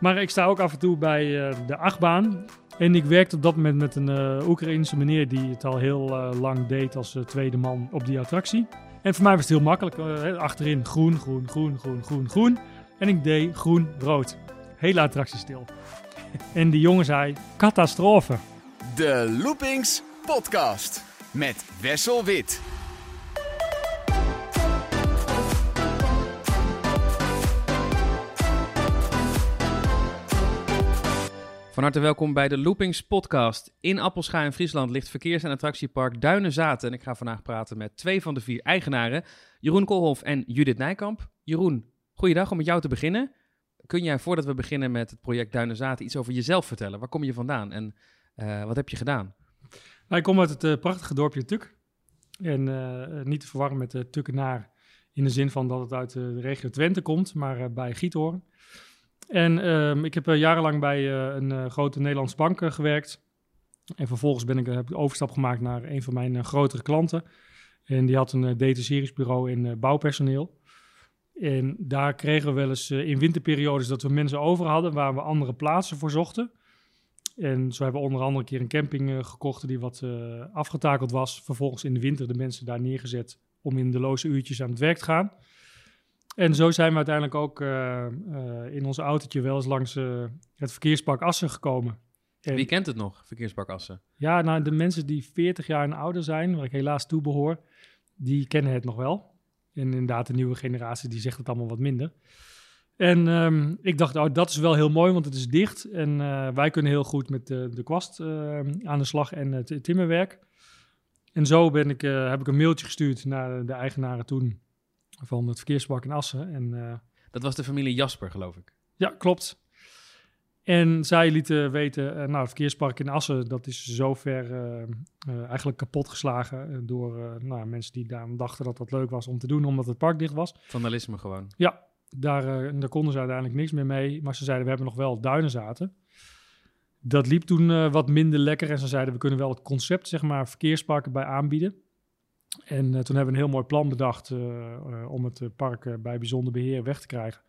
Maar ik sta ook af en toe bij eh, de achtbaan. En ik werkte op dat moment met een uh, Oekraïnse meneer die het al heel uh, lang deed als tweede man op die attractie. En voor mij was het heel makkelijk. achterin groen, groen, groen, groen, groen, groen. En ik deed groen, rood. Hele attractie stil. en die jongen zei, catastrofe. De Loopings Podcast met Wessel Wit. Van harte welkom bij de Loopings podcast. In Appelscha in Friesland ligt verkeers- en attractiepark Duinenzaten. En ik ga vandaag praten met twee van de vier eigenaren, Jeroen Koolhof en Judith Nijkamp. Jeroen, goeiedag om met jou te beginnen. Kun jij voordat we beginnen met het project Duinenzaten iets over jezelf vertellen? Waar kom je vandaan en uh, wat heb je gedaan? Nou, ik kom uit het uh, prachtige dorpje Tuk. En uh, niet te verwarren met de Tukkenaar in de zin van dat het uit de regio Twente komt, maar bij Giethoorn. En um, ik heb uh, jarenlang bij uh, een uh, grote Nederlandse bank gewerkt. En vervolgens ben ik, heb ik overstap gemaakt naar een van mijn grotere klanten. En die had een detacheringsbureau in bouwpersoneel. En daar kregen we wel eens in winterperiodes dat we mensen over hadden waar we andere plaatsen voor zochten. En zo hebben we onder andere een keer een camping gekocht die wat afgetakeld was. Vervolgens in de winter de mensen daar neergezet om in de loze uurtjes aan het werk te gaan. En zo zijn we uiteindelijk ook uh, uh, in ons autootje wel eens langs uh, het verkeerspark Assen gekomen. En, Wie kent het nog, verkeerspark Assen? Ja, nou, de mensen die 40 jaar en ouder zijn, waar ik helaas toe behoor, die kennen het nog wel. En inderdaad, de nieuwe generatie die zegt het allemaal wat minder. En um, ik dacht, oh, dat is wel heel mooi, want het is dicht. En wij kunnen heel goed met de, de kwast aan de slag en het timmerwerk. En zo ben ik, heb ik een mailtje gestuurd naar de eigenaren toen van het verkeerspark in Assen. En, uh, dat was de familie Jasper, geloof ik. Ja, klopt. En zij lieten weten, uh, nou, het verkeerspark in Assen, dat is zover uh, eigenlijk kapot geslagen door nou, mensen die daar dachten dat dat leuk was om te doen, omdat het park dicht was. Vandalisme gewoon. Ja, daar, daar konden ze uiteindelijk niks meer mee. Maar ze zeiden, we hebben nog wel duinenzaten. Dat liep toen wat minder lekker en ze zeiden, we kunnen wel het concept, zeg maar, verkeersparken bij aanbieden. En uh, toen hebben we een heel mooi plan bedacht uh, uh, om het park bij bijzonder beheer weg te krijgen.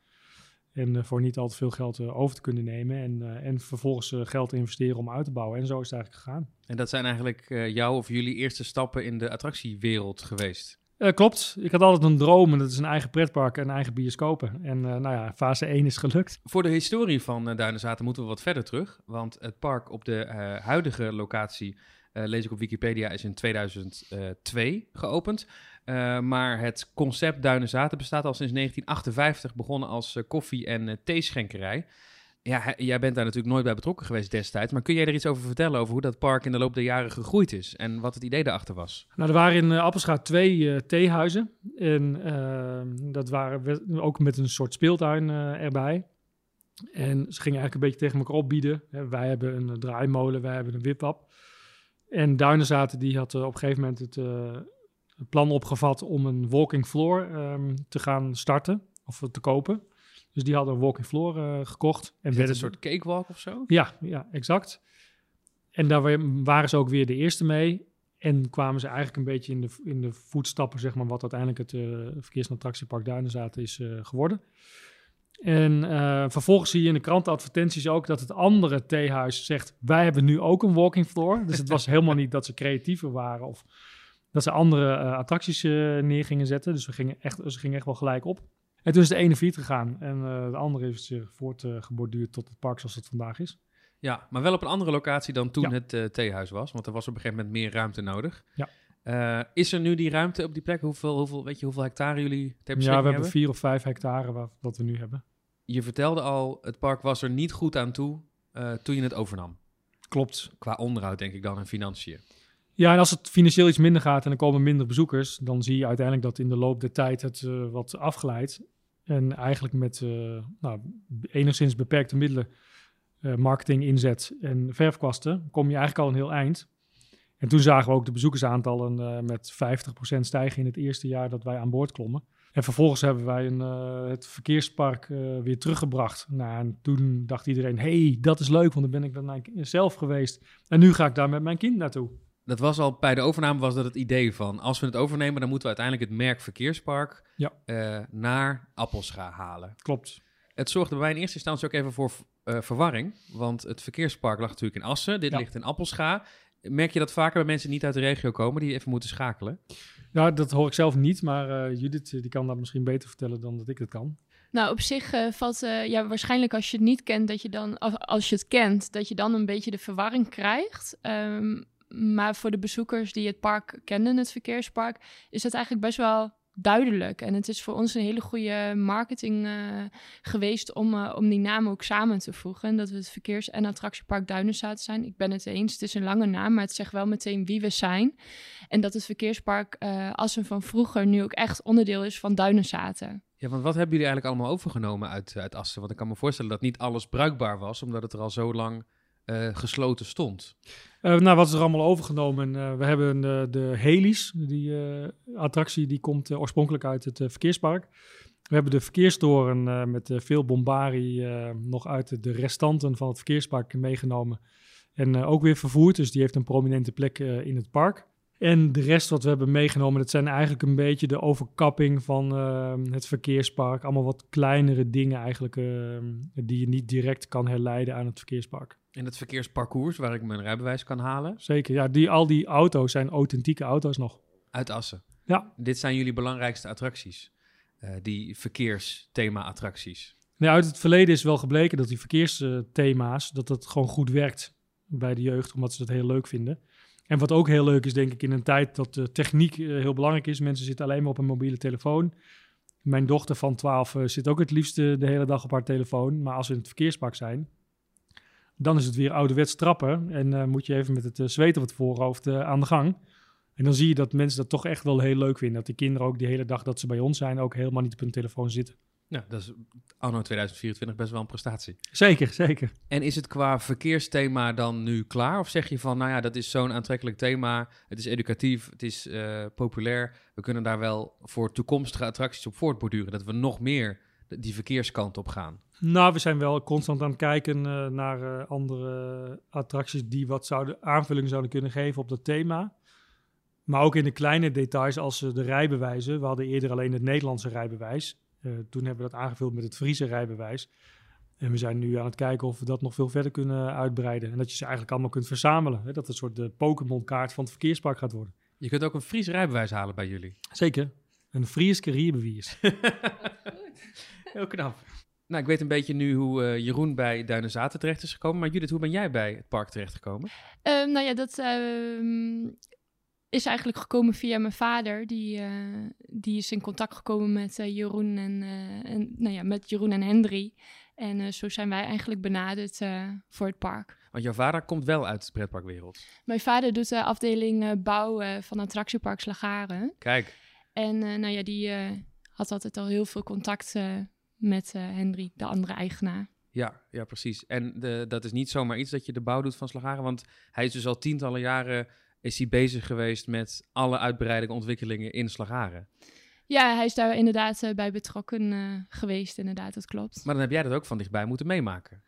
En voor niet al te veel geld over te kunnen nemen. En, en vervolgens geld te investeren om uit te bouwen. En zo is het eigenlijk gegaan. En dat zijn eigenlijk jouw of jullie eerste stappen in de attractiewereld geweest? klopt. Ik had altijd een droom en dat is een eigen pretpark en eigen bioscopen. En nou ja, fase 1 is gelukt. Voor de historie van uh, Duinenzaten moeten we wat verder terug. Want het park op de huidige locatie lees ik op Wikipedia, is in 2002 geopend. Uh, maar het concept Duinenzaten bestaat al sinds 1958, begonnen als uh, koffie- en theeschenkerij. Ja, jij bent daar natuurlijk nooit bij betrokken geweest destijds, maar kun jij er iets over vertellen over hoe dat park in de loop der jaren gegroeid is en wat het idee daarachter was? Nou, er waren in Appelschaat twee theehuizen en ehm, dat waren ook met een soort speeltuin erbij. En ze gingen eigenlijk een beetje tegen elkaar opbieden. wij hebben een draaimolen, wij hebben een wipwap. En Duinenzaten die had uh, op een gegeven moment het, uh, het, plan opgevat om een walking floor um, te gaan starten of te kopen. Dus die hadden een walking floor uh, gekocht. En werd een soort cakewalk of zo? Ja, ja, exact. En daar waren ze ook weer de eerste mee. En kwamen ze eigenlijk een beetje in de, in de voetstappen, zeg maar, wat uiteindelijk het uh, verkeers- en attractiepark Duinenzaten is uh, geworden. En uh, vervolgens zie je in de krantenadvertenties ook dat het andere theehuis zegt: Wij hebben nu ook een walking floor. Dus het was helemaal niet dat ze creatiever waren of dat ze andere uh, attracties uh, neer gingen zetten. Dus we gingen echt, ze gingen echt wel gelijk op. En toen is de ene fiets gegaan en de andere heeft zich voortgeborduurd tot het park zoals het vandaag is. Ja, maar wel op een andere locatie dan toen ja. het theehuis was, want er was op een gegeven moment meer ruimte nodig. Ja. Uh, is er nu die ruimte op die plek? Hoeveel, hoeveel, weet je hoeveel hectare jullie ter Ja, we hebben vier of vijf hectare wat, wat we nu hebben. Je vertelde al, het park was er niet goed aan toe uh, toen je het overnam. Klopt. Qua onderhoud denk ik dan en financiën. Ja, en als het financieel iets minder gaat en er komen minder bezoekers, dan zie je uiteindelijk dat in de loop der tijd het uh, wat afgeleid. En eigenlijk met nou, enigszins beperkte middelen, marketing, inzet en verfkwasten, kom je eigenlijk al een heel eind. En toen zagen we ook de bezoekersaantallen uh, met 50% stijgen in het eerste jaar dat wij aan boord klommen. En vervolgens hebben wij een, uh, het verkeerspark uh, weer teruggebracht. Nou, en toen dacht iedereen, hey, dat is leuk, want dan ben ik dan zelf geweest. En nu ga ik daar met mijn kind naartoe. Dat was al bij de overname was dat het idee van, als we het overnemen, dan moeten we uiteindelijk het merk verkeerspark ja. naar Appelscha halen. Klopt. Het zorgde bij mij in eerste instantie ook even voor uh, verwarring. Want het verkeerspark lag natuurlijk in Assen. Dit Ja. ligt in Appelscha. Merk je dat vaker bij mensen die niet uit de regio komen, die even moeten schakelen? Ja, dat hoor ik zelf niet, maar eh, Judith eh, die kan dat misschien beter vertellen dan dat ik het kan. Nou, op zich eh, valt eh, ja, waarschijnlijk als je het niet kent, dat je dan, als, als je het kent, dat je dan een beetje de verwarring krijgt. Ehm, maar voor de bezoekers die het park kennen, het verkeerspark, is het eigenlijk best wel duidelijk. En het is voor ons een hele goede marketing eh, geweest om, eh, om die namen ook samen te voegen. En dat we het verkeers- en attractiepark Duinenzaad zijn. Ik ben het eens, het is een lange naam, maar het zegt wel meteen wie we zijn. En dat het verkeerspark eh Assen van vroeger nu ook echt onderdeel is van Duinenzaten. Ja, want wat hebben jullie eigenlijk allemaal overgenomen uit, uit Assen? Want ik kan me voorstellen dat niet alles bruikbaar was, omdat het er al zo lang eh, gesloten stond. Eh, nou, wat is er allemaal overgenomen? Eh, we hebben de Helis, die attractie die komt oorspronkelijk uit het verkeerspark. We hebben de verkeerstoren met veel bombari nog uit de restanten van het verkeerspark meegenomen. En ook weer vervoerd, dus die heeft een prominente plek in het park. En de rest wat we hebben meegenomen, dat zijn eigenlijk een beetje de overkapping van eh, het verkeerspark. Allemaal wat kleinere dingen eigenlijk, eh, die je niet direct kan herleiden aan het verkeerspark. In het verkeersparcours, waar ik mijn rijbewijs kan halen, Zeker, ja, die, al die auto's zijn authentieke auto's nog. uit Assen. Ja. Dit zijn jullie belangrijkste attracties, eh, die verkeersthema-attracties. Nee, uit het verleden is wel gebleken dat die verkeersthema's, dat dat gewoon goed werkt bij de jeugd, omdat ze dat heel leuk vinden. En wat ook heel leuk is, denk ik, in een tijd dat de techniek eh, heel belangrijk is. Mensen zitten alleen maar op een mobiele telefoon. Mijn dochter van 12 eh, zit ook het liefste de hele dag op haar telefoon. Maar als we in het verkeerspark zijn, dan is het weer ouderwets trappen. En eh, moet je even met het eh, zweet op het voorhoofd aan de gang. En dan zie je dat mensen dat toch echt wel heel leuk vinden. Dat de kinderen ook die hele dag dat ze bij ons zijn, ook helemaal niet op hun telefoon zitten. Nou, dat is anno 2024 best wel een prestatie. Zeker, zeker. En is het qua verkeersthema dan nu klaar? Of zeg je van, nou ja, dat is zo'n aantrekkelijk thema. Het is educatief, het is eh, populair. We kunnen daar wel voor toekomstige attracties op voortborduren. Dat we nog meer die verkeerskant op gaan. Nou, we zijn wel constant aan het kijken eh, naar eh, andere attracties die wat zouden, aanvulling zouden kunnen geven op dat thema. Maar ook in de kleine details als de rijbewijzen. We hadden eerder alleen het Nederlandse rijbewijs. Eh, toen hebben we dat aangevuld met het Friese rijbewijs. En we zijn nu aan het kijken of we dat nog veel verder kunnen uitbreiden. En dat je ze eigenlijk allemaal kunt verzamelen. Hè? Dat het een soort de Pokémon-kaart van het verkeerspark gaat worden. Je kunt ook een Fries rijbewijs halen bij jullie. Zeker. Een Fries carrierbewijs. Heel knap. Nou, ik weet een beetje nu hoe eh, Jeroen bij Duinenzaten terecht is gekomen. Maar Judith, hoe ben jij bij het park terechtgekomen? Ehm, nou ja, dat ehm, is eigenlijk gekomen via mijn vader. Die, eh, die is in contact gekomen met eh, Jeroen en, eh, en nou ja, met Jeroen en Hendry. En zo zijn wij eigenlijk benaderd voor het park. Want jouw vader komt wel uit de pretparkwereld. Mijn vader doet de afdeling bouw van attractiepark Slagaren. Kijk, En nou ja, die had altijd al heel veel contact met Hendry, de andere eigenaar. ja, ja precies. En de, dat is niet zomaar iets dat je de bouw doet van Slagaren. Want hij is dus al tientallen jaren is hij bezig geweest met alle uitbreidingen en ontwikkelingen in Slagaren. Ja, hij is daar inderdaad eh, bij betrokken eh, geweest, inderdaad, dat klopt. Maar dan heb jij dat ook van dichtbij moeten meemaken.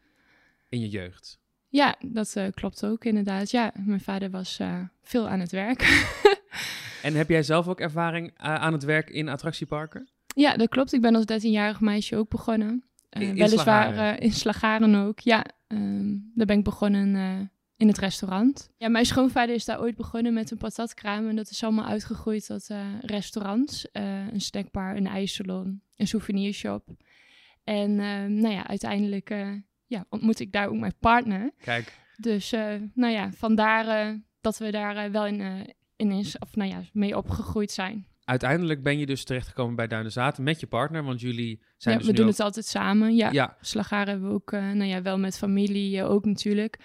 In je jeugd. Ja, dat eh, klopt ook inderdaad. Ja, mijn vader was veel aan het werk. En heb jij zelf ook ervaring aan het werk in attractieparken? ja, dat klopt. Ik ben als 13-jarig meisje ook begonnen. In- in weliswaar Slagharen? eh, in Slagaren ook. Ja, ehm, daar ben ik begonnen in het restaurant. Ja, mijn schoonvader is daar ooit begonnen met een patatkraam. En dat is allemaal uitgegroeid tot eh, restaurants. eh, een snackbar, een ijssalon, een souvenirshop. En ehm, nou ja, uiteindelijk eh, ja, ontmoet ik daar ook mijn partner. Kijk, Dus nou ja, vandaar dat we daar wel in, in is, of, nou ja, mee opgegroeid zijn. uiteindelijk ben je dus terechtgekomen bij Duinenzaten met je partner. Want jullie zijn Ja, dus we doen ook- het altijd samen. Ja, Ja, Slagaar hebben we ook, nou ja, wel met familie ook natuurlijk.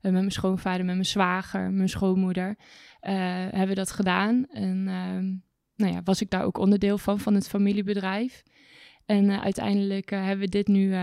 Eh, met mijn schoonvader, met mijn zwager, mijn schoonmoeder eh, hebben we dat gedaan. En ehm, nou ja, was ik daar ook onderdeel van, van het familiebedrijf. En eh, uiteindelijk hebben we dit nu,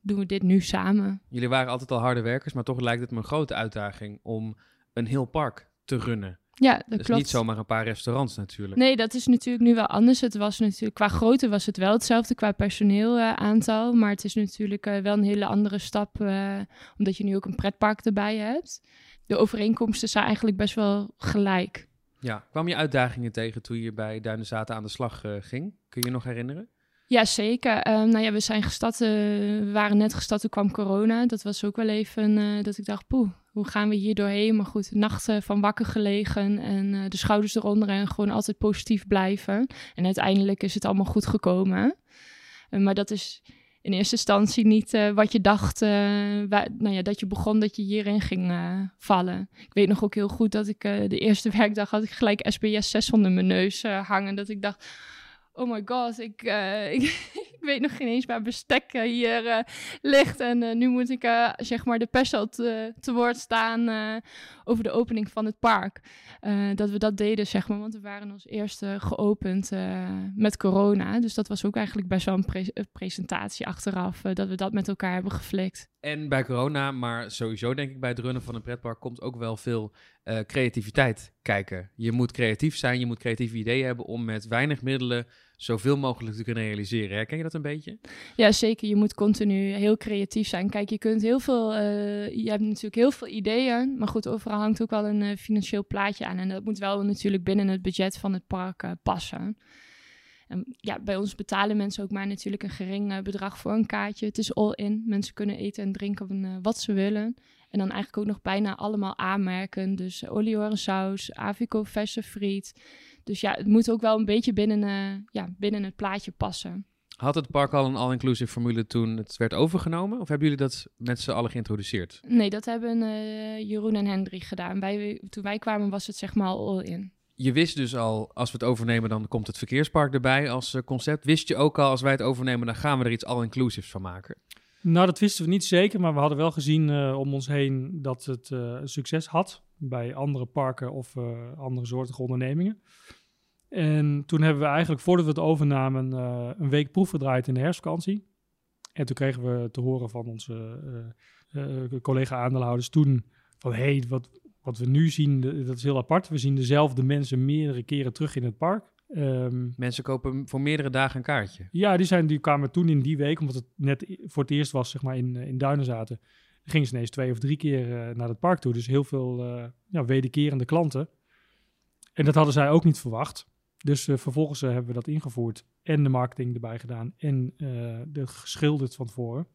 doen we dit nu samen. jullie waren altijd al harde werkers. Maar toch lijkt het me een grote uitdaging om een heel park te runnen. Ja, dat dus klopt. niet zomaar een paar restaurants natuurlijk. Nee, dat is natuurlijk nu wel anders. Het was natuurlijk, qua grootte was het wel hetzelfde, qua personeel eh, aantal. Maar het is natuurlijk eh, wel een hele andere stap, eh, omdat je nu ook een pretpark erbij hebt. De overeenkomsten zijn eigenlijk best wel gelijk. Ja, kwam je uitdagingen tegen toen je bij Duinenzaten aan de slag ging? Kun je je nog herinneren? Ja, zeker. Ehm, nou ja, we zijn gestart, we waren net gestart, toen kwam corona. Dat was ook wel even dat ik dacht, poeh, hoe gaan we hier doorheen? Maar goed, nachten van wakker gelegen en eh, de schouders eronder en gewoon altijd positief blijven. En uiteindelijk is het allemaal goed gekomen. Eh, maar dat is in eerste instantie niet eh, wat je dacht, nou ja, dat je begon dat je hierin ging vallen. Ik weet nog ook heel goed dat ik de eerste werkdag had ik gelijk SBS 6 onder mijn neus hangen. Dat ik dacht, oh my god, ik, ik weet nog geen eens waar bestek eh, hier eh, ligt. En eh, nu moet ik zeg maar de pers te, te woord staan over de opening van het park. Dat we dat deden, zeg maar, want we waren als eerste geopend met corona. Dus dat was ook eigenlijk best wel een pre- presentatie achteraf, dat we dat met elkaar hebben geflikt. En bij corona, maar sowieso denk ik bij het runnen van een pretpark, komt ook wel veel creativiteit kijken. Je moet creatief zijn, je moet creatieve ideeën hebben om met weinig middelen zoveel mogelijk te kunnen realiseren. Herken je dat een beetje? Ja, zeker. Je moet continu heel creatief zijn. Kijk, je kunt heel veel, eh, je hebt natuurlijk heel veel ideeën, maar goed, overal hangt ook wel een eh, financieel plaatje aan. En dat moet wel natuurlijk binnen het budget van het park eh, passen. En ja, bij ons betalen mensen ook maar natuurlijk een gering bedrag voor een kaartje. Het is all in. Mensen kunnen eten en drinken wat ze willen. En dan eigenlijk ook nog bijna allemaal aanmerken. Dus uh, olieorensaus, Avico verse friet. Dus ja, het moet ook wel een beetje binnen, eh, ja, binnen het plaatje passen. Had het park al een all-inclusive formule toen het werd overgenomen? Of hebben jullie dat met z'n allen geïntroduceerd? Nee, dat hebben eh, Jeroen en Hendrik gedaan. Wij, toen wij kwamen was het zeg maar al in. Je wist dus al, als we het overnemen, dan komt het verkeerspark erbij als eh, concept. Wist je ook al, als wij het overnemen, dan gaan we er iets all-inclusives van maken? Nou, dat wisten we niet zeker, maar we hadden wel gezien eh, om ons heen dat het eh, succes had bij andere parken of eh, andere soortige ondernemingen. En toen hebben we eigenlijk, voordat we het overnamen, een week proef gedraaid in de herfstvakantie. En toen kregen we te horen van onze collega-aandeelhouders toen van, hé, hey, wat, wat we nu zien, dat is heel apart. We zien dezelfde mensen meerdere keren terug in het park. Ehm, Mensen kopen voor meerdere dagen een kaartje. ja, die, zijn, die kwamen toen in die week, omdat het net voor het eerst was, zeg maar, in, eh, in Duinen zaten. Gingen ze ineens twee of drie keer eh, naar het park toe. Dus heel veel eh, ja, wederkerende klanten. En dat hadden zij ook niet verwacht. Dus vervolgens hebben we dat ingevoerd. En de marketing erbij gedaan. En de geschilderd van tevoren.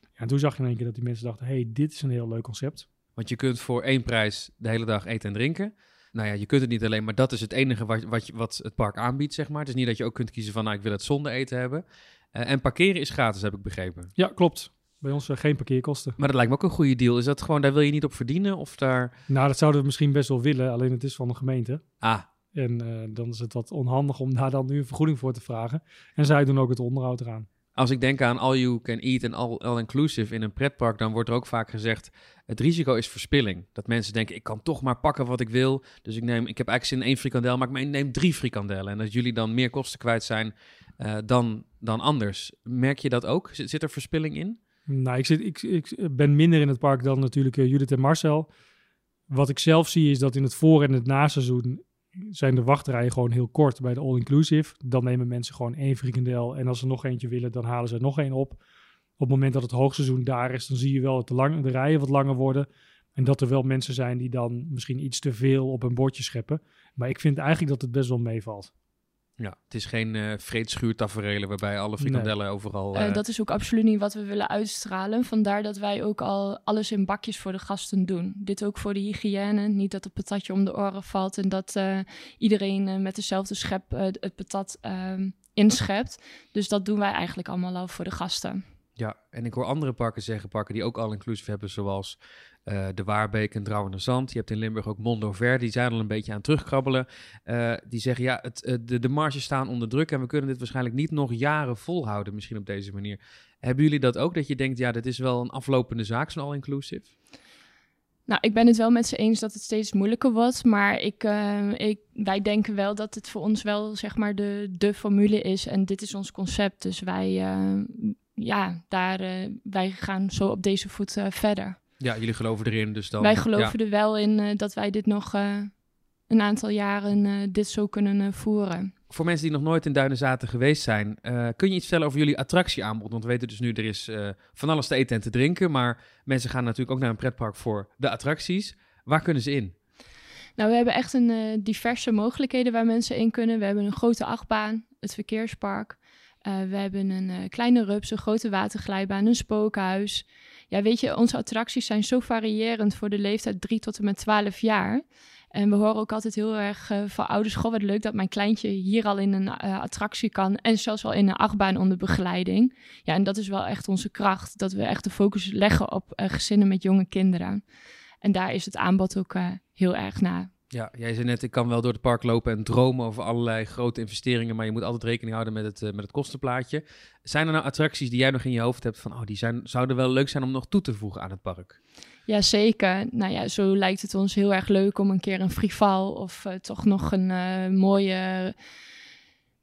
Ja, en toen zag je in één keer dat die mensen dachten... hey, dit is een heel leuk concept. Want je kunt voor één prijs de hele dag eten en drinken. Nou ja, je kunt het niet alleen, maar dat is het enige wat, wat, het park aanbiedt, zeg maar. Het is niet dat je ook kunt kiezen van, nou, ik wil het zonder eten hebben. Eh, en parkeren is gratis, heb ik begrepen. Ja, klopt. Bij ons eh, geen parkeerkosten. Maar dat lijkt me ook een goede deal. Is dat gewoon, daar wil je niet op verdienen? Of daar... Nou, dat zouden we misschien best wel willen. Alleen het is van de gemeente. Ah, En eh, dan is het wat onhandig om daar dan nu een vergoeding voor te vragen. En zij doen ook het onderhoud eraan. Als ik denk aan all you can eat en all, all inclusive in een pretpark, dan wordt er ook vaak gezegd, het risico is verspilling. Dat mensen denken, ik kan toch maar pakken wat ik wil. Dus ik neem, ik heb eigenlijk zin in één frikandel, maar ik neem drie frikandellen. En dat jullie dan meer kosten kwijt zijn eh, dan, dan anders. Merk je dat ook? Zit, zit er verspilling in? Nou, ik, zit, ik, ik ben minder in het park dan natuurlijk eh, Judith en Marcel. Wat ik zelf zie is dat in het voor- en het naseizoen zijn de wachtrijen gewoon heel kort bij de all-inclusive. Dan nemen mensen gewoon één frikandel en als ze nog eentje willen, dan halen ze er nog één op. Op het moment dat het hoogseizoen daar is, dan zie je wel dat de, lang, de rijen wat langer worden. En dat er wel mensen zijn die dan misschien iets te veel op een bordje scheppen. Maar ik vind eigenlijk dat het best wel meevalt. Ja, het is geen uh, vreedschuurtaferelen waarbij alle frikandellen overal... Eh, eh, dat is ook absoluut niet wat we willen uitstralen. Vandaar dat wij ook al alles in bakjes voor de gasten doen. Dit ook voor de hygiëne. Niet dat het patatje om de oren valt en dat eh, iedereen eh, met dezelfde schep eh, het patat ehm, inschept. Dus dat doen wij eigenlijk allemaal al voor de gasten. Ja, en ik hoor andere parken zeggen, parken die ook al inclusief hebben, zoals uh, de Waarbeek en Drouwen-Zand. Je hebt in Limburg ook Mondover, die zijn al een beetje aan terugkrabbelen. Uh, die zeggen, ja, het, uh, de, de marges staan onder druk en we kunnen dit waarschijnlijk niet nog jaren volhouden, misschien op deze manier. Hebben jullie dat ook, dat je denkt, ja, dit is wel een aflopende zaak, zo'n all-inclusive? Nou, ik ben het wel met ze eens dat het steeds moeilijker wordt. Maar ik, ik, wij denken wel dat het voor ons wel zeg maar de, de formule is. En dit is ons concept. Dus wij, ja, daar, wij gaan zo op deze voet verder. Ja, jullie geloven erin. Dus dan, wij geloven ja. er wel in dat wij dit nog een aantal jaren dit zo kunnen voeren. Voor mensen die nog nooit in Duinenzaten geweest zijn, kun je iets vertellen over jullie attractieaanbod? Want we weten dus nu, er is van alles te eten en te drinken, maar mensen gaan natuurlijk ook naar een pretpark voor de attracties. Waar kunnen ze in? Nou, we hebben echt een diverse mogelijkheden waar mensen in kunnen. We hebben een grote achtbaan, het verkeerspark. Eh, we hebben een eh, kleine rups, een grote waterglijbaan, een spookhuis. Ja, weet je, onze attracties zijn zo variërend voor de leeftijd 3 tot en met 12 jaar. En we horen ook altijd heel erg uh, van ouders, goh, wat leuk dat mijn kleintje hier al in een uh, attractie kan. En zelfs al in een achtbaan onder begeleiding. Ja, en dat is wel echt onze kracht, dat we echt de focus leggen op uh, gezinnen met jonge kinderen. En daar is het aanbod ook heel erg naar. Ja, jij zei net, ik kan wel door het park lopen en dromen over allerlei grote investeringen, maar je moet altijd rekening houden met het, met het kostenplaatje. Zijn er nou attracties die jij nog in je hoofd hebt van, oh, die zijn, zouden wel leuk zijn om nog toe te voegen aan het park? Ja, zeker. Nou ja, zo lijkt het ons heel erg leuk om een keer een frival of uh, toch nog een uh, mooie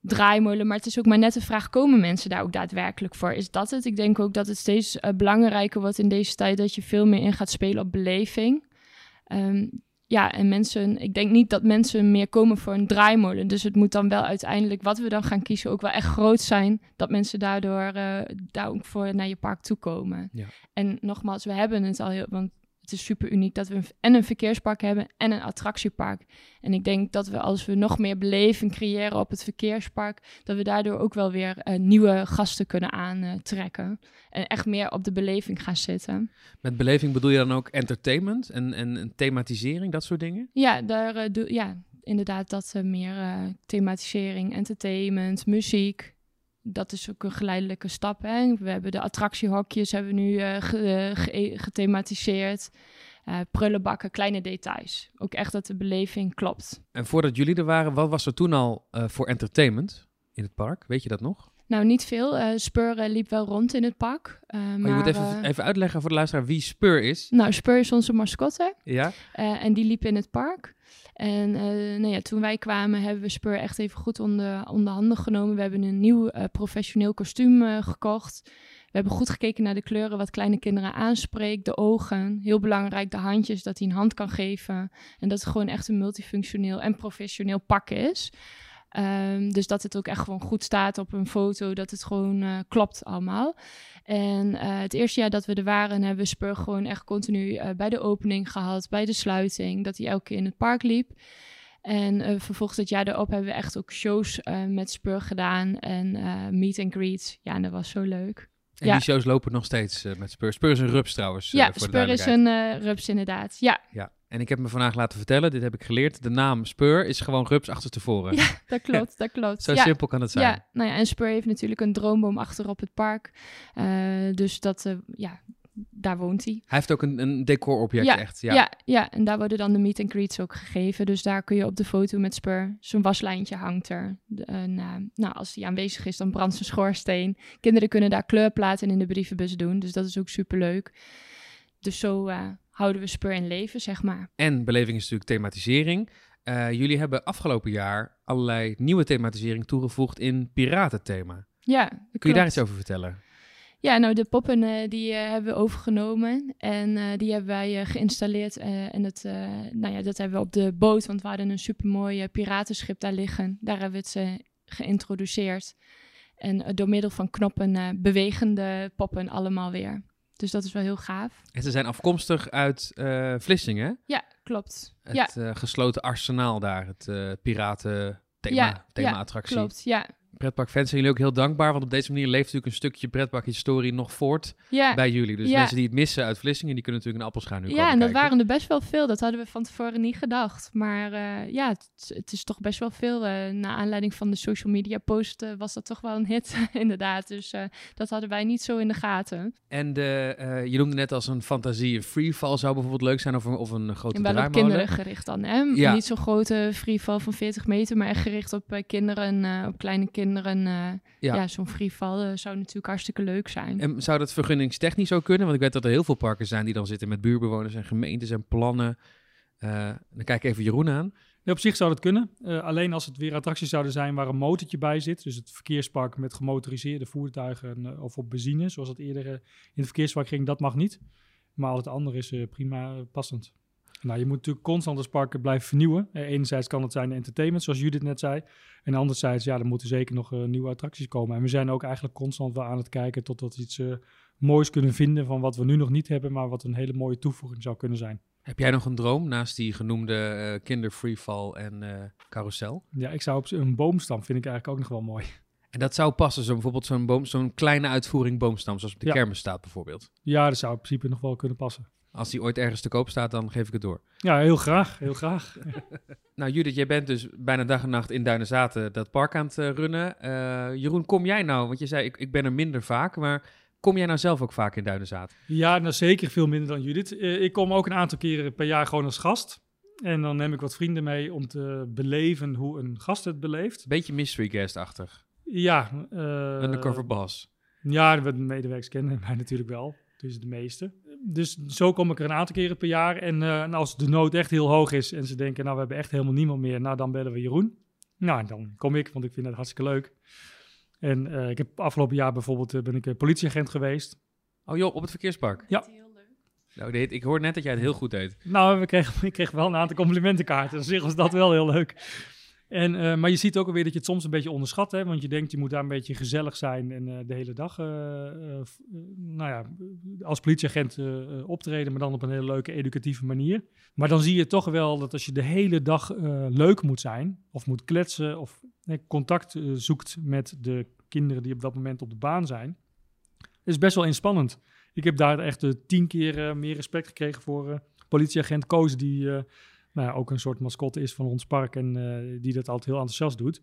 draaimolen. Maar het is ook maar net de vraag, komen mensen daar ook daadwerkelijk voor? Is dat het? Ik denk ook dat het steeds belangrijker wordt in deze tijd dat je veel meer in gaat spelen op beleving. Um, ja, en mensen, ik denk niet dat mensen meer komen voor een draaimolen. Dus het moet dan wel uiteindelijk, wat we dan gaan kiezen, ook wel echt groot zijn. Dat mensen daardoor uh, daar ook voor naar je park toe komen. Ja. En nogmaals, we hebben het al heel, want het is super uniek dat we een, en een verkeerspark hebben en een attractiepark. En ik denk dat we als we nog meer beleving creëren op het verkeerspark, dat we daardoor ook wel weer uh, nieuwe gasten kunnen aantrekken. en echt meer op de beleving gaan zitten. Met beleving bedoel je dan ook entertainment en, en thematisering, dat soort dingen? Ja, daar uh, doe, ja inderdaad dat uh, meer thematisering, entertainment, muziek dat is ook een geleidelijke stap. Hè? We hebben de attractiehokjes hebben nu uh, ge, ge, gethematiseerd. Prullenbakken, kleine details. Ook echt dat de beleving klopt. En voordat jullie er waren, wat was er toen al voor entertainment in het park? Weet je dat nog? Nou, niet veel. Uh, Spur liep wel rond in het park. Uh, maar, maar je moet even, even, uitleggen voor de luisteraar wie Spur is. Nou, Spur is onze mascotte. Ja. en die liep in het park. En nou ja, toen wij kwamen hebben we Spur echt even goed onder, onder handen genomen. We hebben een nieuw professioneel kostuum gekocht. We hebben goed gekeken naar de kleuren, wat kleine kinderen aanspreekt. De ogen, heel belangrijk, de handjes, dat hij een hand kan geven. En dat het gewoon echt een multifunctioneel en professioneel pak is. Um, dus dat het ook echt gewoon goed staat op een foto, dat het gewoon uh, klopt allemaal. En uh, het eerste jaar dat we er waren, hebben we Spur gewoon echt continu uh, bij de opening gehad, bij de sluiting, dat hij elke keer in het park liep. En vervolgens het jaar erop hebben we echt ook shows met Spur gedaan en meet and greets. Ja, en dat was zo leuk. En ja. die shows lopen nog steeds met Spur. Spur is een rups trouwens. Ja, voor de is een rups inderdaad. Ja. ja. En ik heb me vandaag laten vertellen, dit heb ik geleerd, de naam Spur is gewoon rups achterstevoren. Ja, dat klopt, ja. dat klopt. Zo ja. simpel kan het zijn. Ja, nou ja, en Spur heeft natuurlijk een droomboom achter op het park. Uh, dus dat, uh, ja, daar woont hij. Hij heeft ook een, een decorobject ja, echt. Ja. ja. Ja, en daar worden dan de meet and greets ook gegeven. Dus daar kun je op de foto met Spur, zijn waslijntje hangt er. En, uh, nou, als hij aanwezig is, dan brandt zijn schoorsteen. Kinderen kunnen daar kleurplaten in de brievenbus doen, dus dat is ook superleuk. Dus zo houden we Spur in leven, zeg maar. En beleving is natuurlijk thematisering. Uh, jullie hebben afgelopen jaar allerlei nieuwe thematisering toegevoegd in piratenthema. Ja, Kun je klopt. daar iets over vertellen? Ja, nou de poppen uh, die uh, hebben we overgenomen en die hebben wij geïnstalleerd. en dat, nou ja, dat hebben we op de boot, want we hadden een supermooi piratenschip daar liggen. Daar hebben we het geïntroduceerd. En door middel van knoppen bewegende poppen allemaal weer. Dus dat is wel heel gaaf. En ze zijn afkomstig uit uh, Vlissingen. Ja, klopt. Het ja. uh, gesloten arsenaal daar, het uh, piraten thema, ja, thema ja, attractie. Klopt, ja. Pretparkfans zijn jullie ook heel dankbaar, want op deze manier leeft natuurlijk een stukje pretparkhistorie nog voort ja. bij jullie. Dus ja. mensen die het missen uit Vlissingen, die kunnen natuurlijk een appelschuin nu Ja, en dat waren er best wel veel. Dat hadden we van tevoren niet gedacht. Maar uh, ja, het, het, is toch best wel veel. Uh, na aanleiding van de social media post uh, was dat toch wel een hit, inderdaad. Dus dat hadden wij niet zo in de gaten. En de, je noemde net als een fantasie, een freefall zou bijvoorbeeld leuk zijn, of een, of een grote en wel op draaimolen. kinderen gericht dan, hè? Ja. Niet zo'n grote freefall van 40 meter, maar echt gericht op kinderen, uh, op kleine kinderen. Uh, ja, ja zo'n freefall zou natuurlijk hartstikke leuk zijn. En zou dat vergunningstechnisch ook kunnen? Want ik weet dat er heel veel parken zijn die dan zitten met buurbewoners en gemeentes en plannen. Uh, dan kijk ik even Jeroen aan. Ja, op zich zou dat kunnen. Uh, alleen als het weer attracties zouden zijn waar een motortje bij zit. Dus het verkeerspark met gemotoriseerde voertuigen uh, of op benzine, zoals dat eerder uh, in het verkeerspark ging, dat mag niet. Maar al het andere is prima passend. Nou, je moet natuurlijk constant het park blijven vernieuwen. enerzijds kan het zijn entertainment, zoals Judith net zei. En anderzijds, ja, er moeten zeker nog nieuwe attracties komen. En we zijn ook eigenlijk constant wel aan het kijken tot we iets moois kunnen vinden van wat we nu nog niet hebben, maar wat een hele mooie toevoeging zou kunnen zijn. Heb jij nog een droom naast die genoemde uh, kinder freefall en carousel? Ja, ik zou op een boomstam vind ik eigenlijk ook nog wel mooi. En dat zou passen, zo bijvoorbeeld zo'n boom, zo'n kleine uitvoering boomstam, zoals op de Ja. kermis staat bijvoorbeeld. Ja, dat zou in principe nog wel kunnen passen. Als die ooit ergens te koop staat, dan geef ik het door. Ja, heel graag, heel graag. Nou, Judith, jij bent dus bijna dag en nacht in Duinenzaten dat park aan het eh, runnen. Eh, Jeroen, kom jij nou, want je zei ik, ik ben er minder vaak, maar kom jij nou zelf ook vaak in Duinenzaten? Ja, nou zeker veel minder dan Judith. Eh, ik kom ook een aantal keren per jaar gewoon als gast. En dan neem ik wat vrienden mee om te beleven hoe een gast het beleeft. Beetje mystery guest-achtig. Ja. eh, Undercover boss. Ja, de medewerkers kennen mij natuurlijk wel. Dus de meeste. Dus zo kom ik er een aantal keren per jaar. En, eh, en als de nood echt heel hoog is en ze denken, nou we hebben echt helemaal niemand meer. Nou, dan bellen we Jeroen. Nou, dan kom ik, want ik vind het hartstikke leuk. En eh, ik heb afgelopen jaar bijvoorbeeld, ben ik politieagent geweest. Oh joh, op het verkeerspark. Ja. Heel leuk. Nou, dit, ik hoor net dat jij het heel goed deed. Nou, we kregen, ik kreeg wel een aantal complimentenkaarten. Dus zich was dat wel heel leuk. En, eh, maar je ziet ook alweer dat je het soms een beetje onderschat. Hè? Want je denkt, je moet daar een beetje gezellig zijn en eh, de hele dag eh, nou ja, als politieagent optreden, maar dan op een hele leuke, educatieve manier. Maar dan zie je toch wel dat als je de hele dag leuk moet zijn, of moet kletsen, of contact zoekt met de kinderen die op dat moment op de baan zijn, is best wel inspannend. Ik heb daar echt tien keer meer respect gekregen voor politieagent Koos, die nou ook een soort mascotte is van ons park en eh, die dat altijd heel enthousiast doet.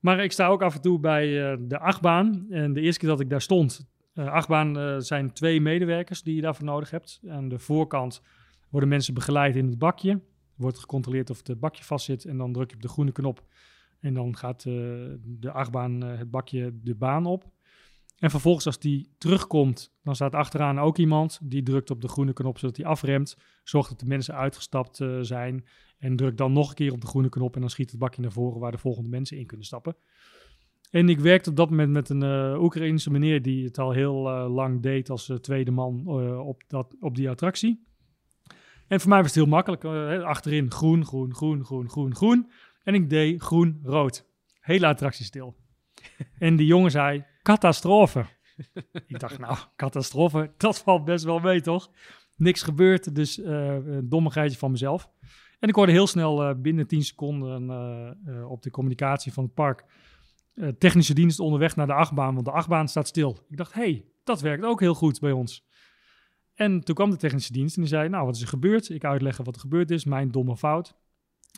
Maar ik sta ook af en toe bij eh, de achtbaan. En de eerste keer dat ik daar stond, eh achtbaan zijn twee medewerkers die je daarvoor nodig hebt. Aan de voorkant worden mensen begeleid in het bakje. Wordt gecontroleerd of het bakje vastzit en dan druk je op de groene knop. En dan gaat de achtbaan het bakje de baan op. En vervolgens als die terugkomt, dan staat achteraan ook iemand die drukt op de groene knop zodat hij afremt. Zorgt dat de mensen uitgestapt eh, zijn en drukt dan nog een keer op de groene knop en dan schiet het bakje naar voren waar de volgende mensen in kunnen stappen. En ik werkte op dat moment met een eh Oekraïnse meneer die het al heel eh, lang deed als tweede man op, dat, op die attractie. En voor mij was het heel makkelijk. achterin groen, groen, groen, groen, groen, groen. En ik deed groen, rood. Hele attractie stil. en die jongen zei, catastrofe. ik dacht, nou, catastrofe, dat valt best wel mee, toch? Niks gebeurd, dus eh een dommigheidje van mezelf. En ik hoorde heel snel eh, binnen 10 seconden eh, op de communicatie van het park... technische dienst onderweg naar de achtbaan, want de achtbaan staat stil. Ik dacht, hey, dat werkt ook heel goed bij ons. En toen kwam de technische dienst en die zei, nou, wat is er gebeurd? Ik uitleggen wat er gebeurd is, mijn domme fout.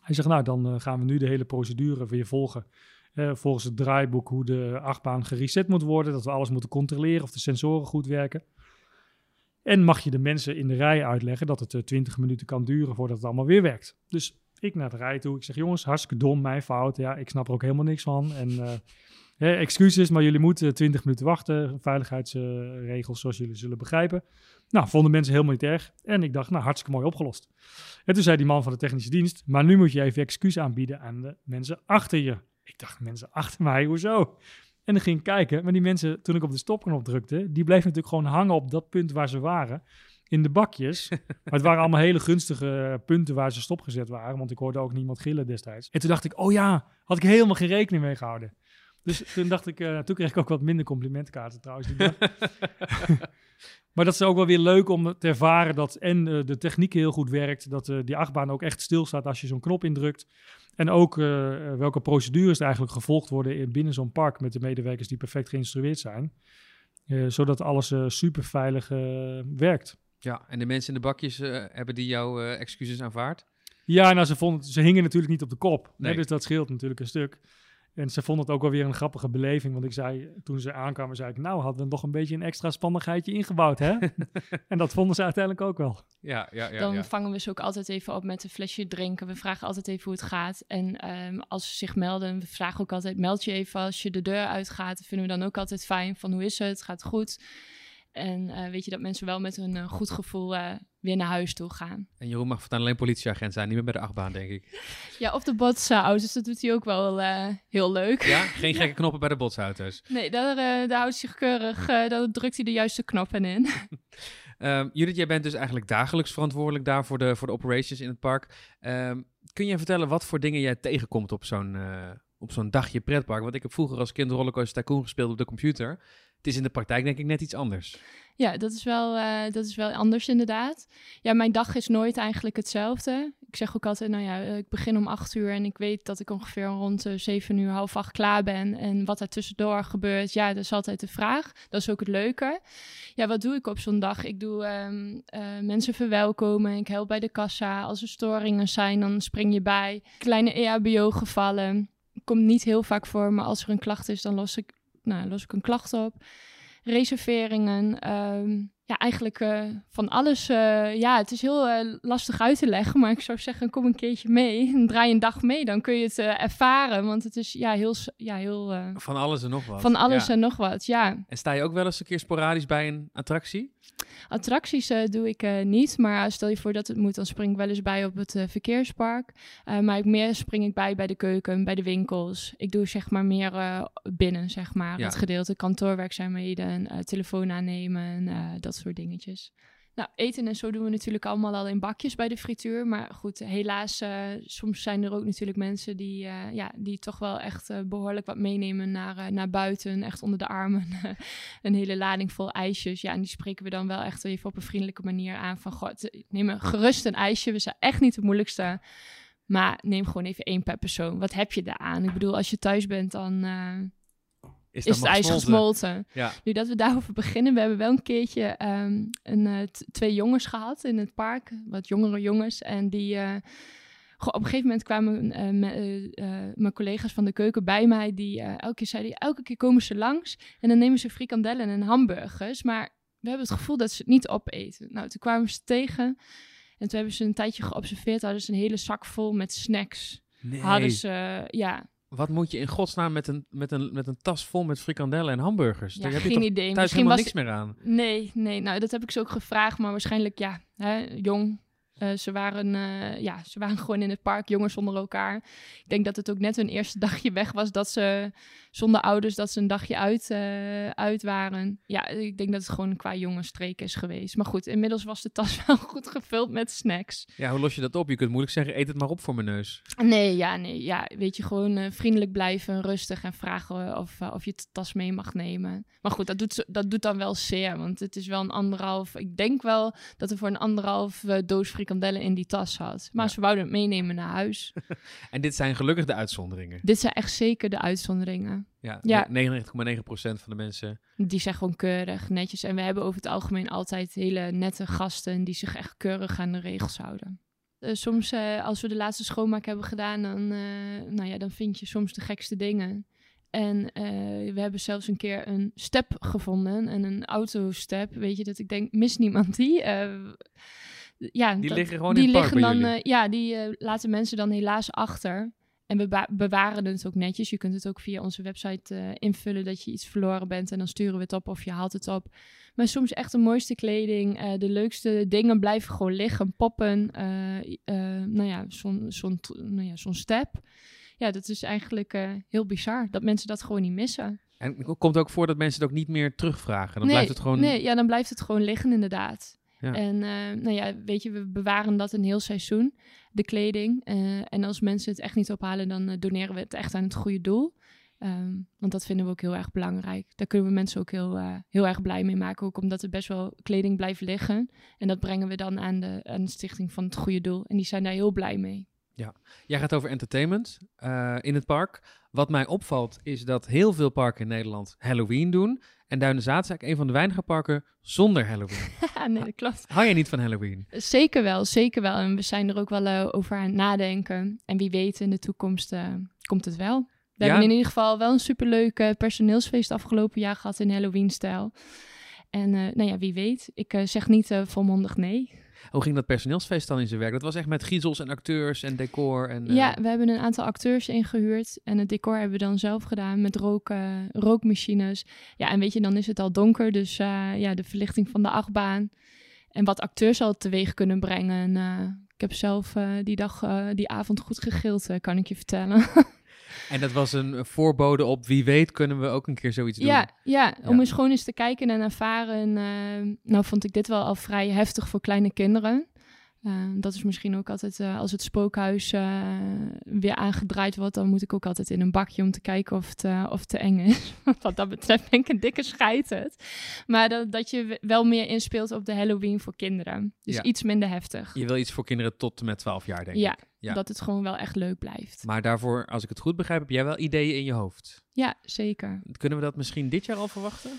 Hij zegt, nou, dan gaan we nu de hele procedure weer volgen. Eh, volgens het draaiboek hoe de achtbaan gereset moet worden. Dat we alles moeten controleren of de sensoren goed werken. En mag je de mensen in de rij uitleggen dat het eh, 20 minuten kan duren voordat het allemaal weer werkt. Dus ik naar de rij toe. Ik zeg, jongens, hartstikke dom, mijn fout. Ja, ik snap er ook helemaal niks van. En eh, excuses, maar jullie moeten 20 minuten wachten. Veiligheidsregels, zoals jullie zullen begrijpen. Nou, vonden mensen helemaal niet erg. En ik dacht, nou, hartstikke mooi opgelost. En toen zei die man van de technische dienst, maar nu moet je even excuus aanbieden aan de mensen achter je. Ik dacht, mensen achter mij, hoezo? En dan ging ik kijken, maar die mensen, toen ik op de stopknop drukte, die bleven natuurlijk gewoon hangen op dat punt waar ze waren, in de bakjes. maar het waren allemaal hele gunstige punten waar ze stopgezet waren, want ik hoorde ook niemand gillen destijds. En toen dacht ik, oh ja, had ik helemaal geen rekening mee gehouden. Dus toen dacht ik, eh, toen kreeg ik ook wat minder complimentkaarten trouwens. die dag. maar dat is ook wel weer leuk om te ervaren dat en eh, de techniek heel goed werkt, dat eh, die achtbaan ook echt stilstaat als je zo'n knop indrukt. En ook eh, welke procedures er eigenlijk gevolgd worden in, binnen zo'n park met de medewerkers die perfect geïnstrueerd zijn. Eh, zodat alles eh, super veilig werkt. Ja, en de mensen in de bakjes, hebben die jouw excuses aanvaard? Ja, nou, ze, vonden, ze hingen natuurlijk niet op de kop. Hè, Nee. dus dat scheelt natuurlijk een stuk. En ze vonden het ook wel weer een grappige beleving. Want ik zei, toen ze aankwamen, zei ik... Nou, hadden we nog een beetje een extra spannigheidje ingebouwd, hè? en dat vonden ze uiteindelijk ook wel. Ja, ja, ja. Dan ja. vangen we ze ook altijd even op met een flesje drinken. We vragen altijd even hoe het gaat. En ehm, als ze zich melden, we vragen ook altijd: meld je even als je de deur uitgaat. Dat vinden we dan ook altijd fijn. Van hoe is het? Gaat het goed? En eh, weet je dat mensen wel met een eh, goed gevoel eh, weer naar huis toe gaan. En Jeroen mag voortaan alleen politieagent zijn, niet meer bij de achtbaan, denk ik. Ja, op de botsauto's, dat doet hij ook wel heel leuk. Ja, geen gekke knoppen bij de botsauto's. Nee, daar, daar houdt hij zich keurig, daar drukt hij de juiste knoppen in. Ehm, Judith, jij bent dus eigenlijk dagelijks verantwoordelijk daar voor de, voor de operations in het park. Ehm, kun je vertellen wat voor dingen jij tegenkomt op zo'n op zo'n dagje pretpark? Want ik heb vroeger als kind Rollercoaster Tycoon gespeeld op de computer. Het is in de praktijk denk ik net iets anders. Ja, dat is, wel, eh, dat is wel anders inderdaad. Ja, mijn dag is nooit eigenlijk hetzelfde. Ik zeg ook altijd, nou ja, eh, ik begin om acht uur en ik weet dat ik ongeveer rond uh, zeven uur, half acht klaar ben. En wat er tussendoor gebeurt, ja, dat is altijd de vraag. Dat is ook het leuke. Ja, wat doe ik op zo'n dag? Ik doe uh, mensen verwelkomen, ik help bij de kassa. Als er storingen zijn, dan spring je bij. Kleine EHBO-gevallen. Komt niet heel vaak voor, maar als er een klacht is, dan los ik, nou, los ik een klacht op. Reserveringen, um, ja, eigenlijk uh, van alles. Uh, ja, het is heel uh, lastig uit te leggen, maar ik zou zeggen, kom een keertje mee. En draai een dag mee, dan kun je het ervaren. Want het is ja, heel... Ja, heel van alles en nog wat. Van alles ja. en nog wat, ja. En sta je ook wel eens een keer sporadisch bij een attractie? Attracties doe ik niet, maar stel je voor dat het moet, dan spring ik wel eens bij op het verkeerspark. maar ik meer spring ik bij bij de keuken, bij de winkels. Ik doe zeg maar meer binnen, zeg maar. Ja. Het gedeelte kantoorwerkzaamheden, telefoon aannemen, dat soort dingetjes. Nou, eten en zo doen we natuurlijk allemaal al in bakjes bij de frituur. Maar goed, helaas, uh, soms zijn er ook natuurlijk mensen die, uh, ja, die toch wel echt uh, behoorlijk wat meenemen naar, naar buiten. Echt onder de armen. een hele lading vol ijsjes. Ja, en die spreken we dan wel echt even op een vriendelijke manier aan. Van, god, neem gerust een ijsje. We zijn echt niet het moeilijkste. Maar neem gewoon even één per persoon. Wat heb je daaraan? Ik bedoel, als je thuis bent, dan is, is het ijs gesmolten. Ja. Nu dat we daarover beginnen, we hebben wel een keertje um, een, uh, twee jongens gehad in het park, wat jongere jongens. En die, uh, op een gegeven moment kwamen uh, mijn collega's van de keuken bij mij, die elke keer zeiden, elke keer komen ze langs en dan nemen ze frikandellen en hamburgers. Maar we hebben het gevoel dat ze het niet opeten. Nou, toen kwamen ze tegen en toen hebben ze een tijdje geobserveerd, hadden ze een hele zak vol met snacks. Nee. Hadden ze, ja, wat moet je in godsnaam met een, met een, met een tas vol met frikandellen en hamburgers? Ja, Daar heb geen je toch idee. thuis Misschien helemaal was niks meer aan. Nee, nee, nou dat heb ik ze ook gevraagd, maar waarschijnlijk ja, hè, jong. Uh, ze, waren, uh, ja, ze waren gewoon in het park, jongens onder elkaar. Ik denk dat het ook net hun eerste dagje weg was, dat ze zonder ouders, dat ze een dagje uit, uh, uit waren. Ja, ik denk dat het gewoon qua jongensstreek is geweest. Maar goed, inmiddels was de tas wel goed gevuld met snacks. Ja, hoe los je dat op? Je kunt moeilijk zeggen, eet het maar op voor mijn neus. Nee, ja, nee. Ja, weet je, gewoon vriendelijk blijven, rustig en vragen of, of je de tas mee mag nemen. Maar goed, dat doet, dat doet dan wel zeer, want het is wel een anderhalf... Ik denk wel dat er voor een anderhalf doos frikandellen in die tas had. Maar ja. ze wouden het meenemen naar huis. en dit zijn gelukkig de uitzonderingen? Dit zijn echt zeker de uitzonderingen. Ja, Ja. 99,9% van de mensen. Die zijn gewoon keurig, netjes. En we hebben over het algemeen altijd hele nette gasten die zich echt keurig aan de regels houden. Uh, soms, uh, als we de laatste schoonmaak hebben gedaan, dan, uh, nou ja, dan vind je soms de gekste dingen. En eh, we hebben zelfs een keer een step gevonden, en een autostep. Weet je, dat ik denk, mis niemand die? Eh, ja, die dat, liggen gewoon die in liggen dan, uh, Ja, die uh, laten mensen dan helaas achter. En we be bewaren het ook netjes. Je kunt het ook via onze website uh, invullen dat je iets verloren bent. En dan sturen we het op of je haalt het op. Maar soms echt de mooiste kleding, uh, de leukste dingen blijven gewoon liggen, poppen. Uh, nou ja, zo'n zo'n nou ja, zo'n step. Ja, dat is eigenlijk heel bizar. Dat mensen dat gewoon niet missen. En het komt ook voor dat mensen het ook niet meer terugvragen. Dan nee, blijft het gewoon... Nee, ja, dan blijft het gewoon liggen inderdaad. Ja. En uh, nou ja, weet je, we bewaren dat een heel seizoen, de kleding. Uh, en als mensen het echt niet ophalen, dan uh, doneren we het echt aan het goede doel. Um, want dat vinden we ook heel erg belangrijk. Daar kunnen we mensen ook heel, heel erg blij mee maken. Ook omdat er best wel kleding blijft liggen. En dat brengen we dan aan de, aan de stichting van het goede doel. En die zijn daar heel blij mee. Ja, jij gaat over entertainment in het park. Wat mij opvalt is dat heel veel parken in Nederland Halloween doen. En Duinenzaad is eigenlijk een van de weinige parken zonder Halloween. nee, dat klopt. Hou jij niet van Halloween? Zeker wel, zeker wel. En we zijn er ook wel uh, over aan het nadenken. En wie weet, in de toekomst uh, komt het wel. We Ja? hebben in ieder geval wel een superleuk personeelsfeest afgelopen jaar gehad in Halloween-stijl. En uh, nou ja, wie weet. Ik zeg niet volmondig nee. Hoe ging dat personeelsfeest dan in zijn werk? Dat was echt met giezels en acteurs en decor. En, uh... Ja, we hebben een aantal acteurs ingehuurd. En het decor hebben we dan zelf gedaan met rook, uh, rookmachines. Ja, en weet je, dan is het al donker. Dus uh, ja, de verlichting van de achtbaan. En wat acteurs al teweeg kunnen brengen. En, ik heb zelf eh, die dag, die avond goed gegild, kan ik je vertellen. En dat was een voorbode op wie weet kunnen we ook een keer zoiets doen. Ja, ja, om eens gewoon eens te kijken en ervaren. Uh, nou vond ik dit wel al vrij heftig voor kleine kinderen. Uh, dat is misschien ook altijd, uh, als het spookhuis uh, weer aangedraaid wordt, dan moet ik ook altijd in een bakje om te kijken of het, of het te eng is. Wat dat betreft ben ik een dikke scheid het. Maar dat, dat je wel meer inspeelt op de Halloween voor kinderen. Dus Ja. iets minder heftig. Je wil iets voor kinderen tot en met 12 jaar, denk Ja, ik. Ja. dat het gewoon wel echt leuk blijft. Maar daarvoor, als ik het goed begrijp, heb jij wel ideeën in je hoofd. Ja, zeker. Kunnen we dat misschien dit jaar al verwachten?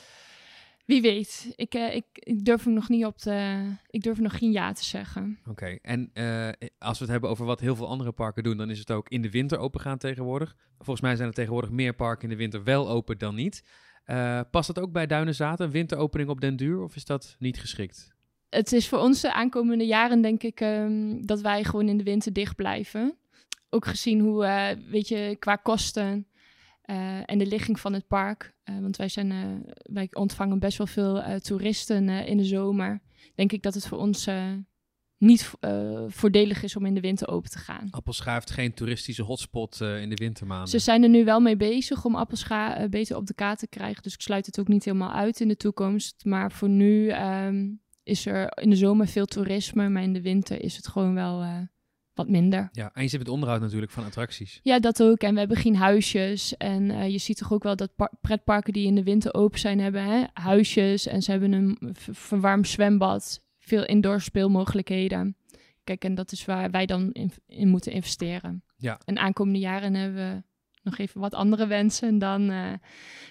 Wie weet. Ik, eh, ik, ik durf hem nog niet op te... Ik durf nog geen ja te zeggen. Oké, en eh, als we het hebben over wat heel veel andere parken doen, dan is het ook in de winter open gaan tegenwoordig. Volgens mij zijn er tegenwoordig meer parken in de winter wel open dan niet. Eh, past dat ook bij Duinenzaten, een winteropening op den duur, of is dat niet geschikt? Het is voor ons de aankomende jaren denk ik ehm, dat wij gewoon in de winter dicht blijven. Ook gezien hoe, weet je, qua kosten eh, en de ligging van het park. Eh, want wij, zijn, eh, wij ontvangen best wel veel toeristen in de zomer. Denk ik dat het voor ons niet voordelig is om in de winter open te gaan. Appelscha heeft geen toeristische hotspot in de wintermaanden. Ze zijn er nu wel mee bezig om Appelscha beter op de kaart te krijgen. Dus ik sluit het ook niet helemaal uit in de toekomst. Maar voor nu ehm, is er in de zomer veel toerisme. Maar in de winter is het gewoon wel wat minder. Ja, en je zit met onderhoud natuurlijk van attracties. Ja, dat ook. En we hebben geen huisjes. En eh, je ziet toch ook wel dat par- pretparken die in de winter open zijn, hebben hè, huisjes. En ze hebben een verwarmd zwembad. Veel indoor speelmogelijkheden. Kijk, en dat is waar wij dan in, in moeten investeren. Ja. En aankomende jaren hebben we nog even wat andere wensen dan, eh,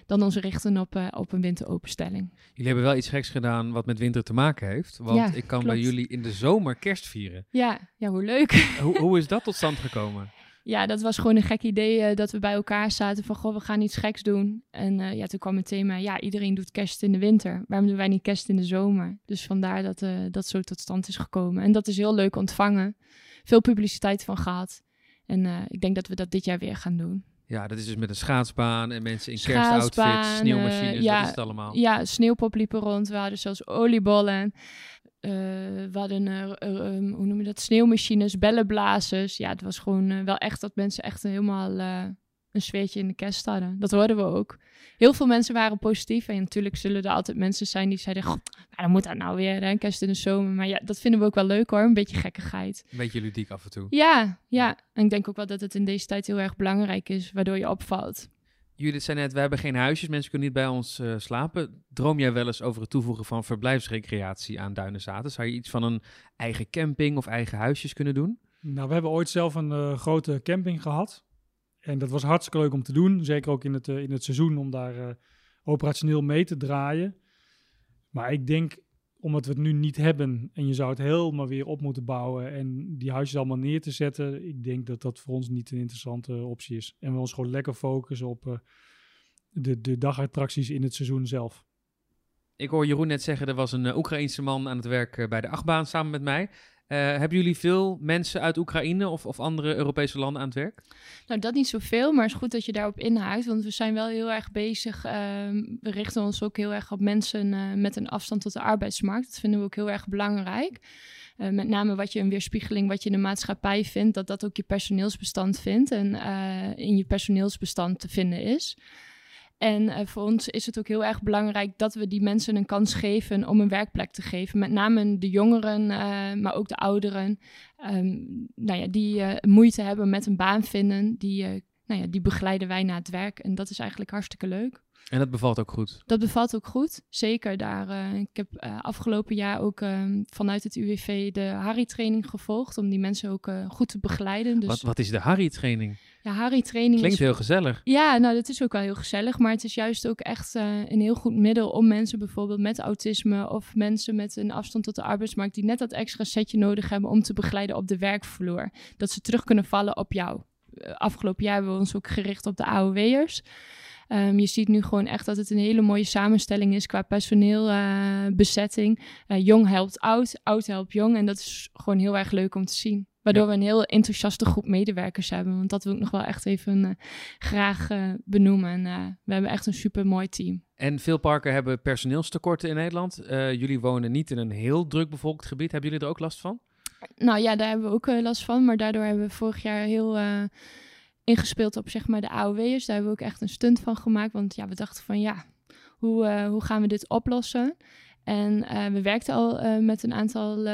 dan ons richten op, eh, op een winteropenstelling. Jullie hebben wel iets geks gedaan wat met winter te maken heeft. Want Ja, ik kan bij jullie in de zomer kerst vieren. Ja, ja hoe leuk. hoe, hoe is dat tot stand gekomen? Ja, dat was gewoon een gek idee eh, dat we bij elkaar zaten van, goh, we gaan iets geks doen. En ja, toen kwam het thema, ja, iedereen doet kerst in de winter. Waarom doen wij niet kerst in de zomer? Dus vandaar dat eh, dat zo tot stand is gekomen. En dat is heel leuk ontvangen. Veel publiciteit van gehad. En ik denk dat we dat dit jaar weer gaan doen. Ja, dat is dus met een schaatsbaan en mensen in kerstoutfits, sneeuwmachines, eh, ja, dat is het allemaal. Ja, sneeuwpop liepen rond. We hadden zelfs oliebollen. Eh, we hadden, eh, eh, um, hoe noem je dat, sneeuwmachines, bellenblazers. Ja, het was gewoon wel echt dat mensen echt helemaal een sfeertje in de kerst hadden. Dat hoorden we ook. Heel veel mensen waren positief. En natuurlijk zullen er altijd mensen zijn die zeiden... "Goh, waarom moet dat nou weer, hè? kerst in de zomer. Maar ja, dat vinden we ook wel leuk hoor, een beetje gekkigheid. Een beetje ludiek af en toe. Ja, ja. En ik denk ook wel dat het in deze tijd heel erg belangrijk is, waardoor je opvalt. Judith zei net, we hebben geen huisjes, mensen kunnen niet bij ons eh, slapen. Droom jij wel eens over het toevoegen van verblijfsrecreatie aan Duinenzaten? Zou je iets van een eigen camping of eigen huisjes kunnen doen? Nou, we hebben ooit zelf een eh, grote camping gehad. En dat was hartstikke leuk om te doen. Zeker ook in het, eh, in het seizoen om daar eh, operationeel mee te draaien. Maar ik denk, omdat we het nu niet hebben en je zou het helemaal weer op moeten bouwen en die huisjes allemaal neer te zetten, ik denk dat dat voor ons niet een interessante optie is. En we ons gewoon lekker focussen op eh, de, de dagattracties in het seizoen zelf. Ik hoor Jeroen net zeggen, er was een Oekraïense man aan het werk bij de achtbaan samen met mij. Uh, hebben jullie veel mensen uit Oekraïne of, of, andere Europese landen aan het werk? Nou, dat niet zoveel, maar het is goed dat je daarop inhaakt. Want we zijn wel heel erg bezig. Uh, we richten ons ook heel erg op mensen uh, met een afstand tot de arbeidsmarkt. Dat vinden we ook heel erg belangrijk. Uh, met name wat je een weerspiegeling, wat je in de maatschappij vindt, dat dat ook je personeelsbestand vindt en in je personeelsbestand te vinden is. En uh, voor ons is het ook heel erg belangrijk dat we die mensen een kans geven om een werkplek te geven. Met name de jongeren, uh, maar ook de ouderen, um, nou ja, die uh, moeite hebben met een baan vinden. Die, nou ja, die begeleiden wij naar het werk. En dat is eigenlijk hartstikke leuk. En dat bevalt ook goed? Dat bevalt ook goed, zeker. Daar, uh, ik heb uh, afgelopen jaar ook uh, vanuit het UWV de Harry-training gevolgd... om die mensen ook eh, goed te begeleiden. Dus, wat, wat is de Harry-training? Ja, Harry-training Klinkt heel gezellig. Ja, nou, dat is ook wel heel gezellig. Maar het is juist ook echt eh, een heel goed middel om mensen bijvoorbeeld met autisme... of mensen met een afstand tot de arbeidsmarkt... die net dat extra setje nodig hebben om te begeleiden op de werkvloer. Dat ze terug kunnen vallen op jou. Eh, Afgelopen jaar hebben we ons ook gericht op de AOW'ers... Um, je ziet nu gewoon echt dat het een hele mooie samenstelling is qua personeelbezetting. Uh, uh, jong helpt oud, oud helpt jong. En dat is gewoon heel erg leuk om te zien. Waardoor ja. we een heel enthousiaste groep medewerkers hebben. Want dat wil ik nog wel echt even uh, graag benoemen. En we hebben echt een super mooi team. En veel parken hebben personeelstekorten in Nederland. Jullie wonen niet in een heel druk bevolkt gebied. Hebben jullie er ook last van? Nou ja, daar hebben we ook last van. Maar daardoor hebben we vorig jaar heel ingespeeld op zeg maar de AOW'ers. Daar hebben we ook echt een stunt van gemaakt. Want ja, we dachten van ja, hoe, uh, hoe gaan we dit oplossen? En uh, we werkten al uh, met een aantal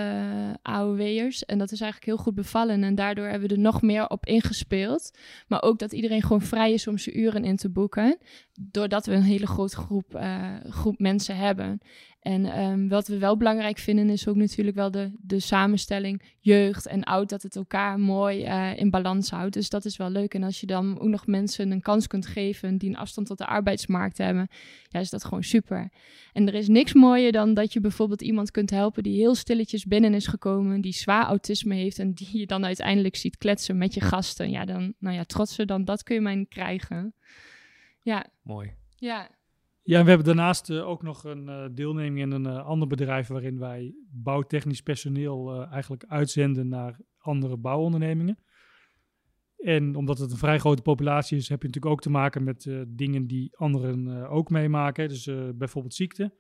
AOW'ers. En dat is eigenlijk heel goed bevallen. En daardoor hebben we er nog meer op ingespeeld. Maar ook dat iedereen gewoon vrij is om zijn uren in te boeken. Doordat we een hele grote groep, groep mensen hebben. En um, wat we wel belangrijk vinden is ook natuurlijk wel de, de samenstelling jeugd en oud, dat het elkaar mooi uh, in balans houdt. Dus dat is wel leuk. En als je dan ook nog mensen een kans kunt geven die een afstand tot de arbeidsmarkt hebben, ja, is dat gewoon super. En er is niks mooier dan dat je bijvoorbeeld iemand kunt helpen die heel stilletjes binnen is gekomen, die zwaar autisme heeft en die je dan uiteindelijk ziet kletsen met je gasten. Ja, dan, nou ja, trotser dan dat kun je mij krijgen. Ja. Mooi. Ja. Ja, we hebben daarnaast uh, ook nog een uh, deelneming in een uh, ander bedrijf waarin wij bouwtechnisch personeel eigenlijk uitzenden naar andere bouwondernemingen. En omdat het een vrij grote populatie is, heb je natuurlijk ook te maken met dingen die anderen ook meemaken. Dus bijvoorbeeld ziekte.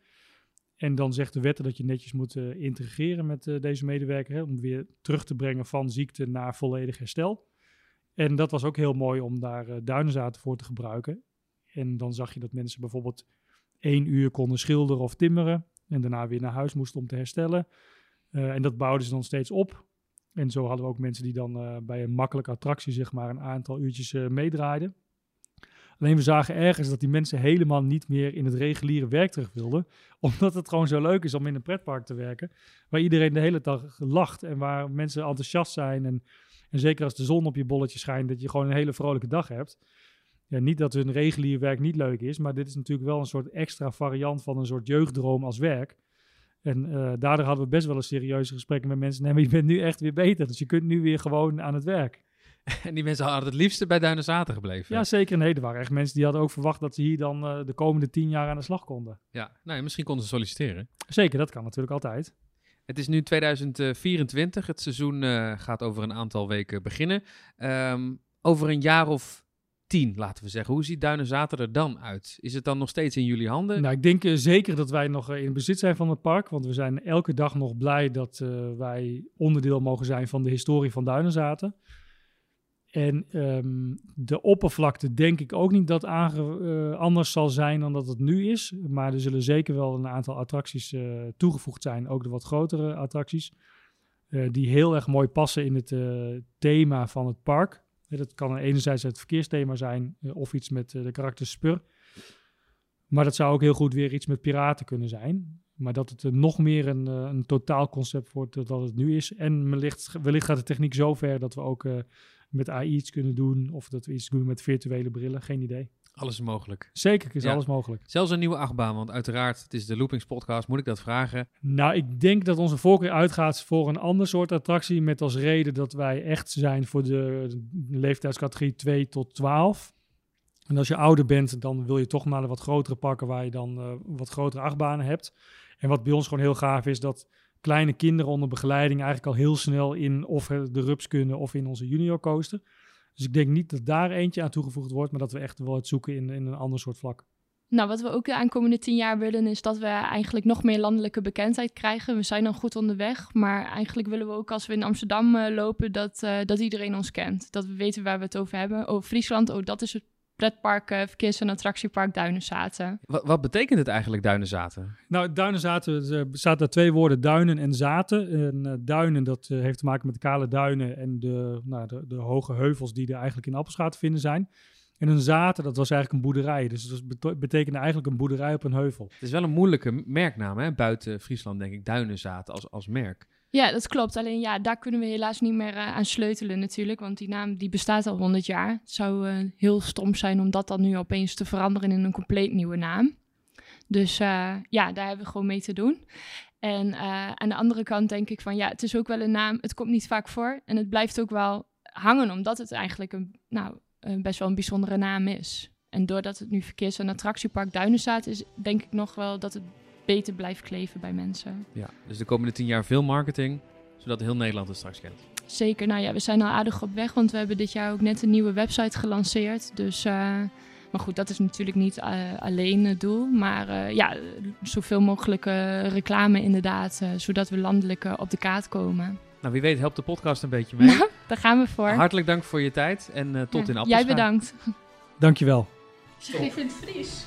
En dan zegt de wet dat je netjes moet integreren met deze medewerker om weer terug te brengen van ziekte naar volledig herstel. En dat was ook heel mooi om daar duinenzaten voor te gebruiken. En dan zag je dat mensen bijvoorbeeld één uur konden schilderen of timmeren. En daarna weer naar huis moesten om te herstellen. Uh, en dat bouwden ze dan steeds op. En zo hadden we ook mensen die dan uh, bij een makkelijke attractie zeg maar een aantal uurtjes uh, meedraaiden. Alleen we zagen ergens dat die mensen helemaal niet meer in het reguliere werk terug wilden. Omdat het gewoon zo leuk is om in een pretpark te werken. Waar iedereen de hele dag lacht en waar mensen enthousiast zijn. En, en zeker als de zon op je bolletje schijnt, dat je gewoon een hele vrolijke dag hebt ja, niet dat hun regulier werk niet leuk is, maar dit is natuurlijk wel een soort extra variant van een soort jeugddroom als werk. En uh, daardoor hadden we best wel een serieuze gesprekken met mensen. Nee, maar je bent nu echt weer beter, dus je kunt nu weer gewoon aan het werk. En die mensen hadden het liefste bij Duinen Zaten gebleven. Ja, zeker. Nee, er waren echt mensen die hadden ook verwacht dat ze hier dan uh, de komende tien jaar aan de slag konden. Ja, nou, misschien konden ze solliciteren. Zeker, dat kan natuurlijk altijd. Het is nu 2024. Het seizoen uh, gaat over een aantal weken beginnen. Um, over een jaar of tien, laten we zeggen. Hoe ziet Duinenzaten er dan uit? Is het dan nog steeds in jullie handen? Nou, ik denk uh, zeker dat wij nog uh, in bezit zijn van het park. Want we zijn elke dag nog blij dat uh, wij onderdeel mogen zijn van de historie van Duinenzaten. En um, de oppervlakte denk ik ook niet dat anders zal zijn dan dat het nu is. Maar er zullen zeker wel een aantal attracties toegevoegd zijn. Ook de wat grotere attracties. die heel erg mooi passen in het thema van het park. Dat kan enerzijds het verkeersthema zijn eh, of iets met eh, de karakter Spur. Maar dat zou ook heel goed weer iets met piraten kunnen zijn. Maar dat het nog meer een, een totaalconcept wordt dan het nu is. En wellicht, wellicht gaat de techniek zo ver dat we ook met AI iets kunnen doen. Of dat we iets doen met virtuele brillen. Geen idee. Alles is mogelijk. Zeker is ja. alles mogelijk. Zelfs een nieuwe achtbaan, want uiteraard, het is de Loopings podcast. Moet ik dat vragen? Nou, ik denk dat onze voorkeur uitgaat voor een ander soort attractie. Met als reden dat wij echt zijn voor de leeftijdscategorie 2 tot 12. En als je ouder bent, dan wil je toch naar de wat grotere pakken waar je dan uh, wat grotere achtbanen hebt. En wat bij ons gewoon heel gaaf is, dat kleine kinderen onder begeleiding eigenlijk al heel snel in of de rups kunnen of in onze junior coaster. Dus ik denk niet dat daar eentje aan toegevoegd wordt, maar dat we echt wel het zoeken in, in een ander soort vlak. Nou, wat we ook de aankomende tien jaar willen, is dat we eigenlijk nog meer landelijke bekendheid krijgen. We zijn dan goed onderweg, maar eigenlijk willen we ook als we in Amsterdam uh, lopen, dat, uh, dat iedereen ons kent. Dat we weten waar we het over hebben. Oh, Friesland, oh, dat is het pretpark, uh, verkeers- en attractiepark Duinenzaten. Wat, wat, betekent het eigenlijk Duinenzaten? Nou, Duinenzaten bestaat uit twee woorden, duinen en zaten. En, uh, duinen, dat uh, heeft te maken met de kale duinen en de, nou, de, de, hoge heuvels die er eigenlijk in Appelschaat te vinden zijn. En een zaten, dat was eigenlijk een boerderij. Dus dat betekende eigenlijk een boerderij op een heuvel. Het is wel een moeilijke merknaam, hè? buiten Friesland denk ik, Duinenzaten als, als merk. Ja, dat klopt. Alleen ja, daar kunnen we helaas niet meer uh, aan sleutelen natuurlijk. Want die naam die bestaat al 100 jaar. Het zou uh, heel stom zijn om dat dan nu opeens te veranderen in een compleet nieuwe naam. Dus uh, ja, daar hebben we gewoon mee te doen. En aan de andere kant denk ik van ja, het is ook wel een naam. Het komt niet vaak voor. En het blijft ook wel hangen, omdat het eigenlijk een, nou, best wel een bijzondere naam is. En doordat het nu verkeers- en attractiepark Duinen staat, is denk ik nog wel dat het beter blijft kleven bij mensen. Ja, dus de komende tien jaar veel marketing, zodat heel Nederland het straks kent. Zeker, nou ja, we zijn al aardig op weg, want we hebben dit jaar ook net een nieuwe website gelanceerd. Dus, uh, maar goed, dat is natuurlijk niet uh, alleen het doel. Maar uh, ja, zoveel mogelijk reclame inderdaad, zodat we landelijk op de kaart komen. Nou, wie weet helpt de podcast een beetje mee. Daar gaan we voor. Hartelijk dank voor je tijd en tot ja, in Appelschaat. Jij bedankt. Dankjewel. Schreef in het Fries.